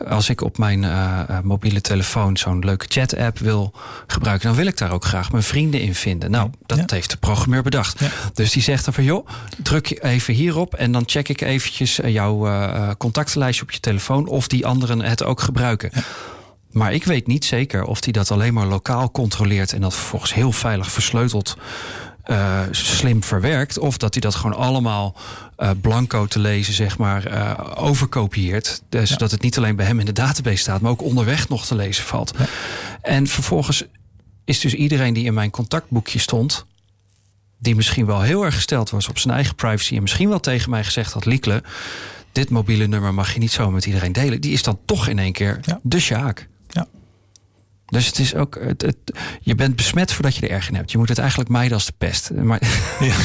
Als ik op mijn uh, mobiele telefoon zo'n leuke chat-app wil gebruiken, dan wil ik daar ook graag mijn vrienden in vinden. Nou, dat ja. heeft de programmeur bedacht. Ja. Dus die zegt dan van joh, druk even hierop en dan check ik eventjes jouw uh, contactenlijstje op je telefoon of die anderen het ook gebruiken. Ja. Maar ik weet niet zeker of die dat alleen maar lokaal controleert en dat vervolgens heel veilig versleuteld uh, slim verwerkt. Of dat hij dat gewoon allemaal uh, blanco te lezen, zeg maar, uh, overkopieert. Dus ja. dat het niet alleen bij hem in de database staat, maar ook onderweg nog te lezen valt. Ja. En vervolgens is dus iedereen die in mijn contactboekje stond, die misschien wel heel erg gesteld was op zijn eigen privacy en misschien wel tegen mij gezegd had, Liekle, dit mobiele nummer mag je niet zo met iedereen delen. Die is dan toch in één keer ja. de Sjaak. Dus het is ook, het, het, je bent besmet voordat je er erg in hebt. Je moet het eigenlijk mijden als de pest. Maar, ja.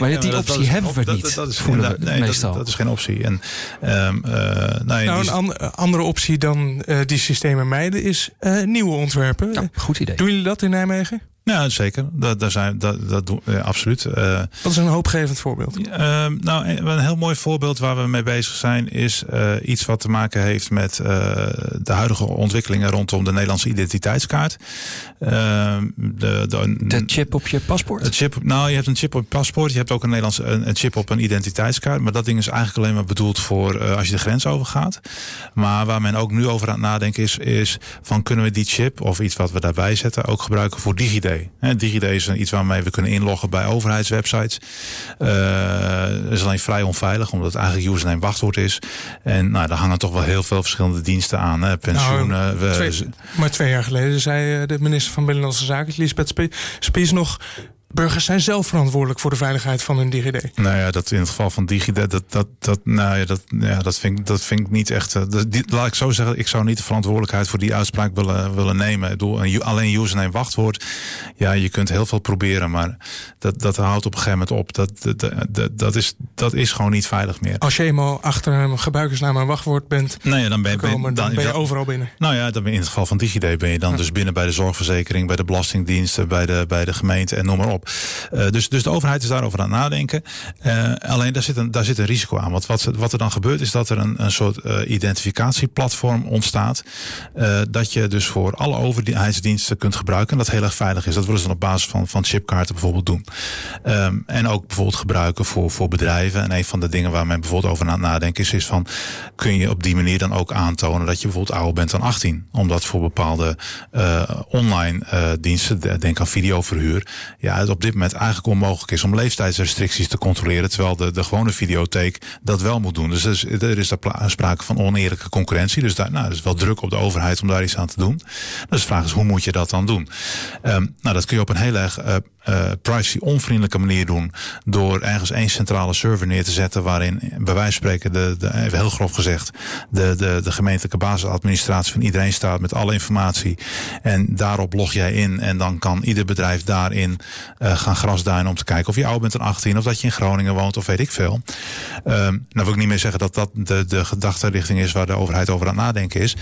maar die optie dat, hebben we niet. Dat, dat is, nee, meestal. Dat, is geen optie. En, um, uh, nou, nou een an andere optie dan uh, die systemen mijden is uh, nieuwe ontwerpen. Ja, goed idee. Doen jullie dat in Nijmegen? Ja, zeker. Dat, dat, zijn, dat, dat doen absoluut. Uh, Wat is een hoopgevend voorbeeld? Uh, nou, een, heel mooi voorbeeld waar we mee bezig zijn is uh, iets wat te maken heeft met de huidige ontwikkelingen rondom de Nederlandse identiteitskaart. Ehm, de, de, de, chip op je paspoort? De chip, nou, je hebt een chip op je paspoort. Je hebt ook een Nederlandse een, een chip op een identiteitskaart. Maar dat ding is eigenlijk alleen maar bedoeld voor als je de grens overgaat. Maar waar men ook nu over aan het nadenken is, is van kunnen we die chip of iets wat we daarbij zetten ook gebruiken voor DigiD? DigiD is iets waarmee we kunnen inloggen bij overheidswebsites. Uh, is alleen vrij onveilig, omdat het eigenlijk username wachtwoord is. En nou, daar hangen toch wel heel veel verschillende diensten aan. Hè. Pensioenen. Nou, twee, maar twee jaar geleden zei de minister van Binnenlandse Zaken, Lisbeth Spies, nog burgers zijn zelf verantwoordelijk voor de veiligheid van hun DigiD. Nou ja, dat in het geval van DigiD, dat, dat, dat, nou ja, dat, ja, dat, vind, ik, dat vind ik niet echt. Uh, die, laat ik zo zeggen, ik zou niet de verantwoordelijkheid voor die uitspraak willen, willen nemen. Een, alleen username wachtwoord. Ja, je kunt heel veel proberen, maar dat, dat houdt op een gegeven moment op. Dat, dat, dat, dat, is, dat is gewoon niet veilig meer. Als je eenmaal achter een gebruikersnaam en wachtwoord bent, nou ja, dan ben, gekomen, ben, dan, dan ben je overal binnen. Nou ja, dan ben in het geval van DigiD ben je dan dus binnen bij de zorgverzekering, bij de belastingdiensten, bij de, bij de gemeente en noem maar op. Uh, dus, dus de overheid is daarover aan het nadenken. Uh, alleen daar zit, een, daar zit een risico aan. Want wat, wat er dan gebeurt is dat er een, een soort uh, identificatieplatform ontstaat. dat je dus voor alle overheidsdiensten kunt gebruiken. En dat heel erg veilig is. Dat willen ze dan op basis van, van chipkaarten bijvoorbeeld doen. Um, en ook bijvoorbeeld gebruiken voor, voor bedrijven. En een van de dingen waar men bijvoorbeeld over aan het nadenken is, is van kun je op die manier dan ook aantonen dat je bijvoorbeeld ouder bent dan 18. Omdat voor bepaalde online diensten, denk aan videoverhuur, ja, op dit moment eigenlijk onmogelijk is om leeftijdsrestricties te controleren. Terwijl de, de gewone videotheek dat wel moet doen. Dus er is, er is daar sprake van oneerlijke concurrentie. Dus daar nou, is wel druk op de overheid om daar iets aan te doen. Dus de vraag is, hoe moet je dat dan doen? Um, nou, dat kun je op een heel erg uh, uh, privacy-onvriendelijke manier doen. Door ergens één centrale server neer te zetten. waarin, bij wijze van spreken, de, de, even heel grof gezegd. De, de, de gemeentelijke basisadministratie van iedereen staat met alle informatie. En daarop log jij in. En dan kan ieder bedrijf daarin uh, gaan grasduinen. om te kijken of je oud bent dan 18. of dat je in Groningen woont of weet ik veel. Um, nou wil ik niet meer zeggen dat dat de, de gedachtenrichting is. waar de overheid over aan het nadenken is.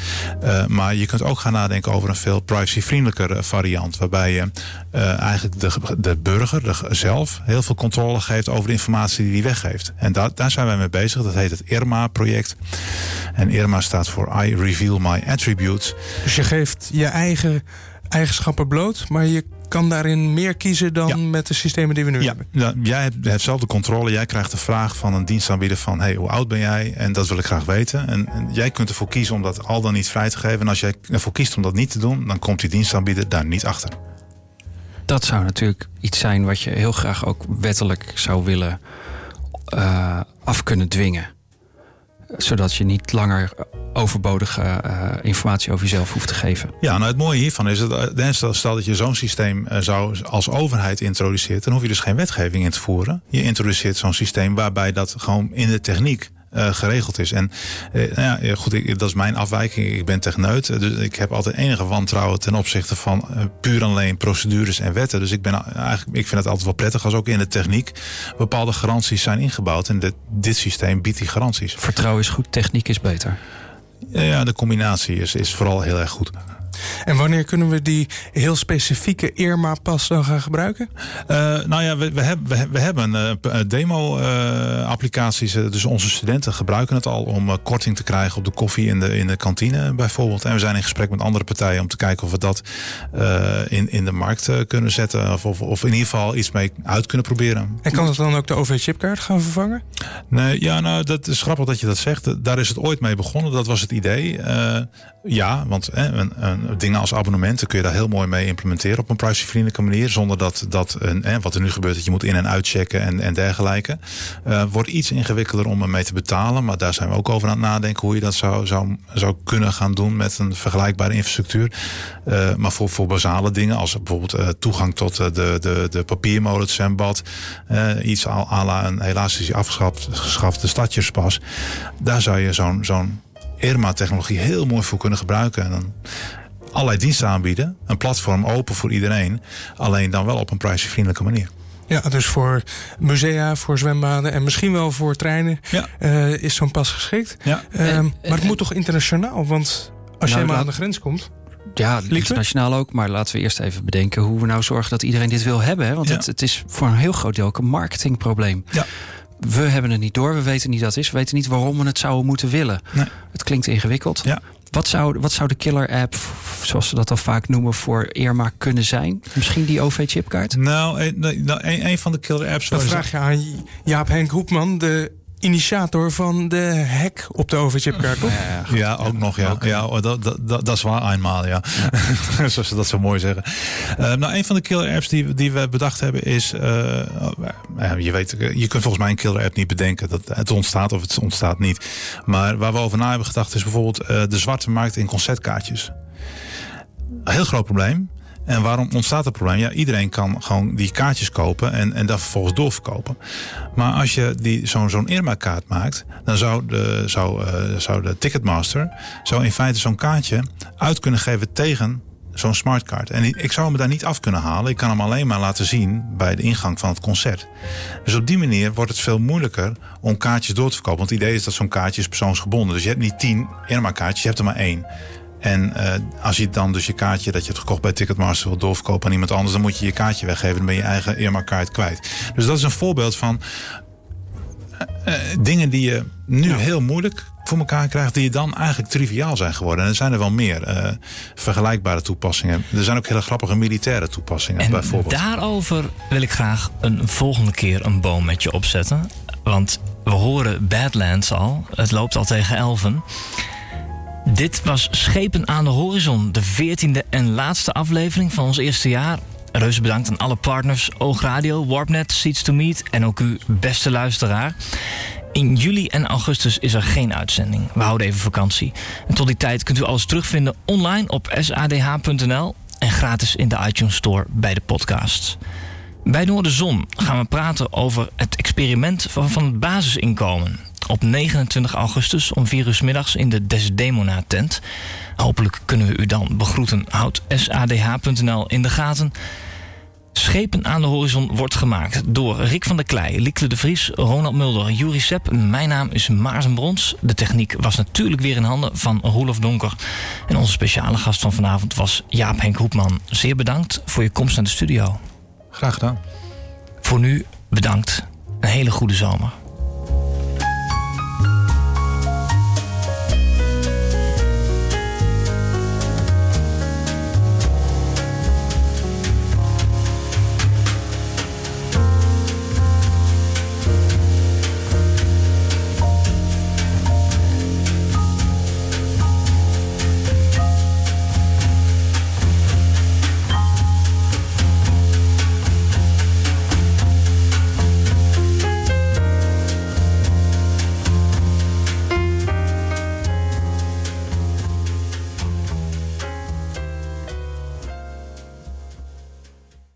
Uh, maar je kunt ook gaan nadenken over een veel privacy-vriendelijker variant. waarbij je eigenlijk de de burger de, zelf heel veel controle geeft over de informatie die hij weggeeft. En da daar zijn wij mee bezig. Dat heet het IRMA-project. En IRMA staat voor I Reveal My Attributes. Dus je geeft je eigen eigenschappen bloot, maar je kan daarin meer kiezen dan ja. met de systemen die we nu ja. hebben. Ja, jij hebt, hebt zelf de controle. Jij krijgt de vraag van een dienstaanbieder van... hey, hoe oud ben jij? En dat wil ik graag weten. En, en, jij kunt ervoor kiezen om dat al dan niet vrij te geven. En als jij ervoor kiest om dat niet te doen... dan komt die dienstaanbieder daar niet achter dat zou natuurlijk iets zijn wat je heel graag ook wettelijk zou willen uh, af kunnen dwingen. Zodat je niet langer overbodige uh, informatie over jezelf hoeft te geven. Ja, nou het mooie hiervan is dat stel dat je zo'n systeem zou als overheid introduceert, dan hoef je dus geen wetgeving in te voeren. Je introduceert zo'n systeem waarbij dat gewoon in de techniek uh, geregeld is. En uh, nou ja, goed, ik, dat is mijn afwijking. Ik ben techneut, dus ik heb altijd enige wantrouwen ten opzichte van uh, puur alleen procedures en wetten. Dus ik ben eigenlijk, ik vind het altijd wel prettig als ook in de techniek bepaalde garanties zijn ingebouwd. En dit, dit systeem biedt die garanties. Vertrouwen is goed, techniek is beter. Ja, de combinatie is, is vooral heel erg goed. En wanneer kunnen we die heel specifieke Irma-pas dan gaan gebruiken? Uh, nou ja, we, we, hebben, we, hebben uh, demo-applicaties. Uh, dus onze studenten gebruiken het al om korting te krijgen op de koffie in de, in de kantine bijvoorbeeld. En we zijn in gesprek met andere partijen om te kijken of we dat in, in de markt kunnen zetten. Of, of, of, in ieder geval iets mee uit kunnen proberen. En kan het dan ook de OV-chipkaart gaan vervangen? Nee, ja, nou, dat is grappig dat je dat zegt. Daar is het ooit mee begonnen. Dat was het idee. ja, want een, een dingen als abonnementen kun je daar heel mooi mee implementeren op een privacyvriendelijke manier. Zonder dat, dat een, eh, wat er nu gebeurt, dat je moet in- en uitchecken en, en dergelijke. Uh, wordt iets ingewikkelder om ermee te betalen. Maar daar zijn we ook over aan het nadenken hoe je dat zou, zou, zou kunnen gaan doen met een vergelijkbare infrastructuur. Uh, maar voor, voor basale dingen, als bijvoorbeeld uh, toegang tot de, de, de papiermolen, het zwembad. iets à een helaas is afgeschaft geschafte stadjespas. Daar zou je zo'n zo'n IRMA-technologie heel mooi voor kunnen gebruiken. En dan allerlei diensten aanbieden. Een platform open voor iedereen. Alleen dan wel op een prijsvriendelijke manier. Ja, dus voor musea, voor zwembaden en misschien wel voor treinen ja. uh, is zo'n pas geschikt. Ja. Uh, en, maar het moet toch internationaal? Want als nou, je maar aan de grens komt. Ja, internationaal ook. Maar laten we eerst even bedenken hoe we nou zorgen dat iedereen dit wil hebben. Hè? Want ja. het, het, is voor een heel groot deel ook een marketingprobleem. Ja. We hebben het niet door, we weten niet wat het is. We weten niet waarom we het zouden moeten willen. Nee. Het klinkt ingewikkeld. Ja. Wat zou, wat zou de killer app, zoals ze dat al vaak noemen, voor Irma kunnen zijn? Misschien die OV-chipkaart? Nou, een, nou, een, een van de killer apps. Dan vraag je aan Jaap Henk Hoepman, de initiator van de hack op de overchipkaart, toch? Ja, ja, ook nog, ja. Okay. ja oh, dat, dat, dat, dat is waar eenmaal, ja. ja. Zoals ze dat zo mooi zeggen. Uh, nou, een van de killer apps die, die we bedacht hebben is... Uh, je weet, je kunt volgens mij een killer app niet bedenken. Dat het ontstaat of het ontstaat niet. Maar waar we over na hebben gedacht is bijvoorbeeld... Uh, de zwarte markt in concertkaartjes. Een heel groot probleem. En waarom ontstaat het probleem? Ja, iedereen kan gewoon die kaartjes kopen en, en dat vervolgens doorverkopen. Maar als je die, zo'n zo'n Irma-kaart maakt, dan zou de, zou, uh, zou de Ticketmaster zou in feite zo'n kaartje uit kunnen geven tegen zo'n smartcard. En ik zou hem daar niet af kunnen halen. Ik kan hem alleen maar laten zien bij de ingang van het concert. Dus op die manier wordt het veel moeilijker om kaartjes door te verkopen. Want het idee is dat zo'n kaartje is persoonsgebonden. Dus je hebt niet tien Irma-kaartjes, je hebt er maar één. En uh, als je dan dus je kaartje dat je hebt gekocht bij Ticketmaster wil doorverkopen aan iemand anders, dan moet je je kaartje weggeven. Dan ben je eigen Irma-kaart kwijt. Dus dat is een voorbeeld van uh, dingen die je nu heel moeilijk voor elkaar krijgt, die dan eigenlijk triviaal zijn geworden. En er zijn er wel meer uh, vergelijkbare toepassingen. Er zijn ook hele grappige militaire toepassingen en bijvoorbeeld. Daarover wil ik graag een volgende keer een boom met je opzetten. Want we horen Badlands al. Het loopt al tegen elfen. Dit was Schepen aan de Horizon, de veertiende en laatste aflevering van ons eerste jaar. Reuze bedankt aan alle partners, Oogradio, Warpnet, Seats to Meet en ook u, beste luisteraar. In juli en augustus is er geen uitzending. We houden even vakantie. En tot die tijd kunt u alles terugvinden online op sadh.nl en gratis in de iTunes Store bij de podcasts. Bij Noorderzon gaan we praten over het experiment van het basisinkomen. Op 29 augustus om 4 uur middags in de Desdemona tent. Hopelijk kunnen we u dan begroeten. Houd sadh.nl in de gaten. Schepen aan de horizon wordt gemaakt door Rick van der Klei, Liekle de Vries, Ronald Mulder, Juri Sepp. Mijn naam is Maarten Brons. De techniek was natuurlijk weer in handen van Roelof Donker. En onze speciale gast van vanavond was Jaap Henk Hoepman. Zeer bedankt voor je komst naar de studio. Graag gedaan. Voor nu bedankt. Een hele goede zomer.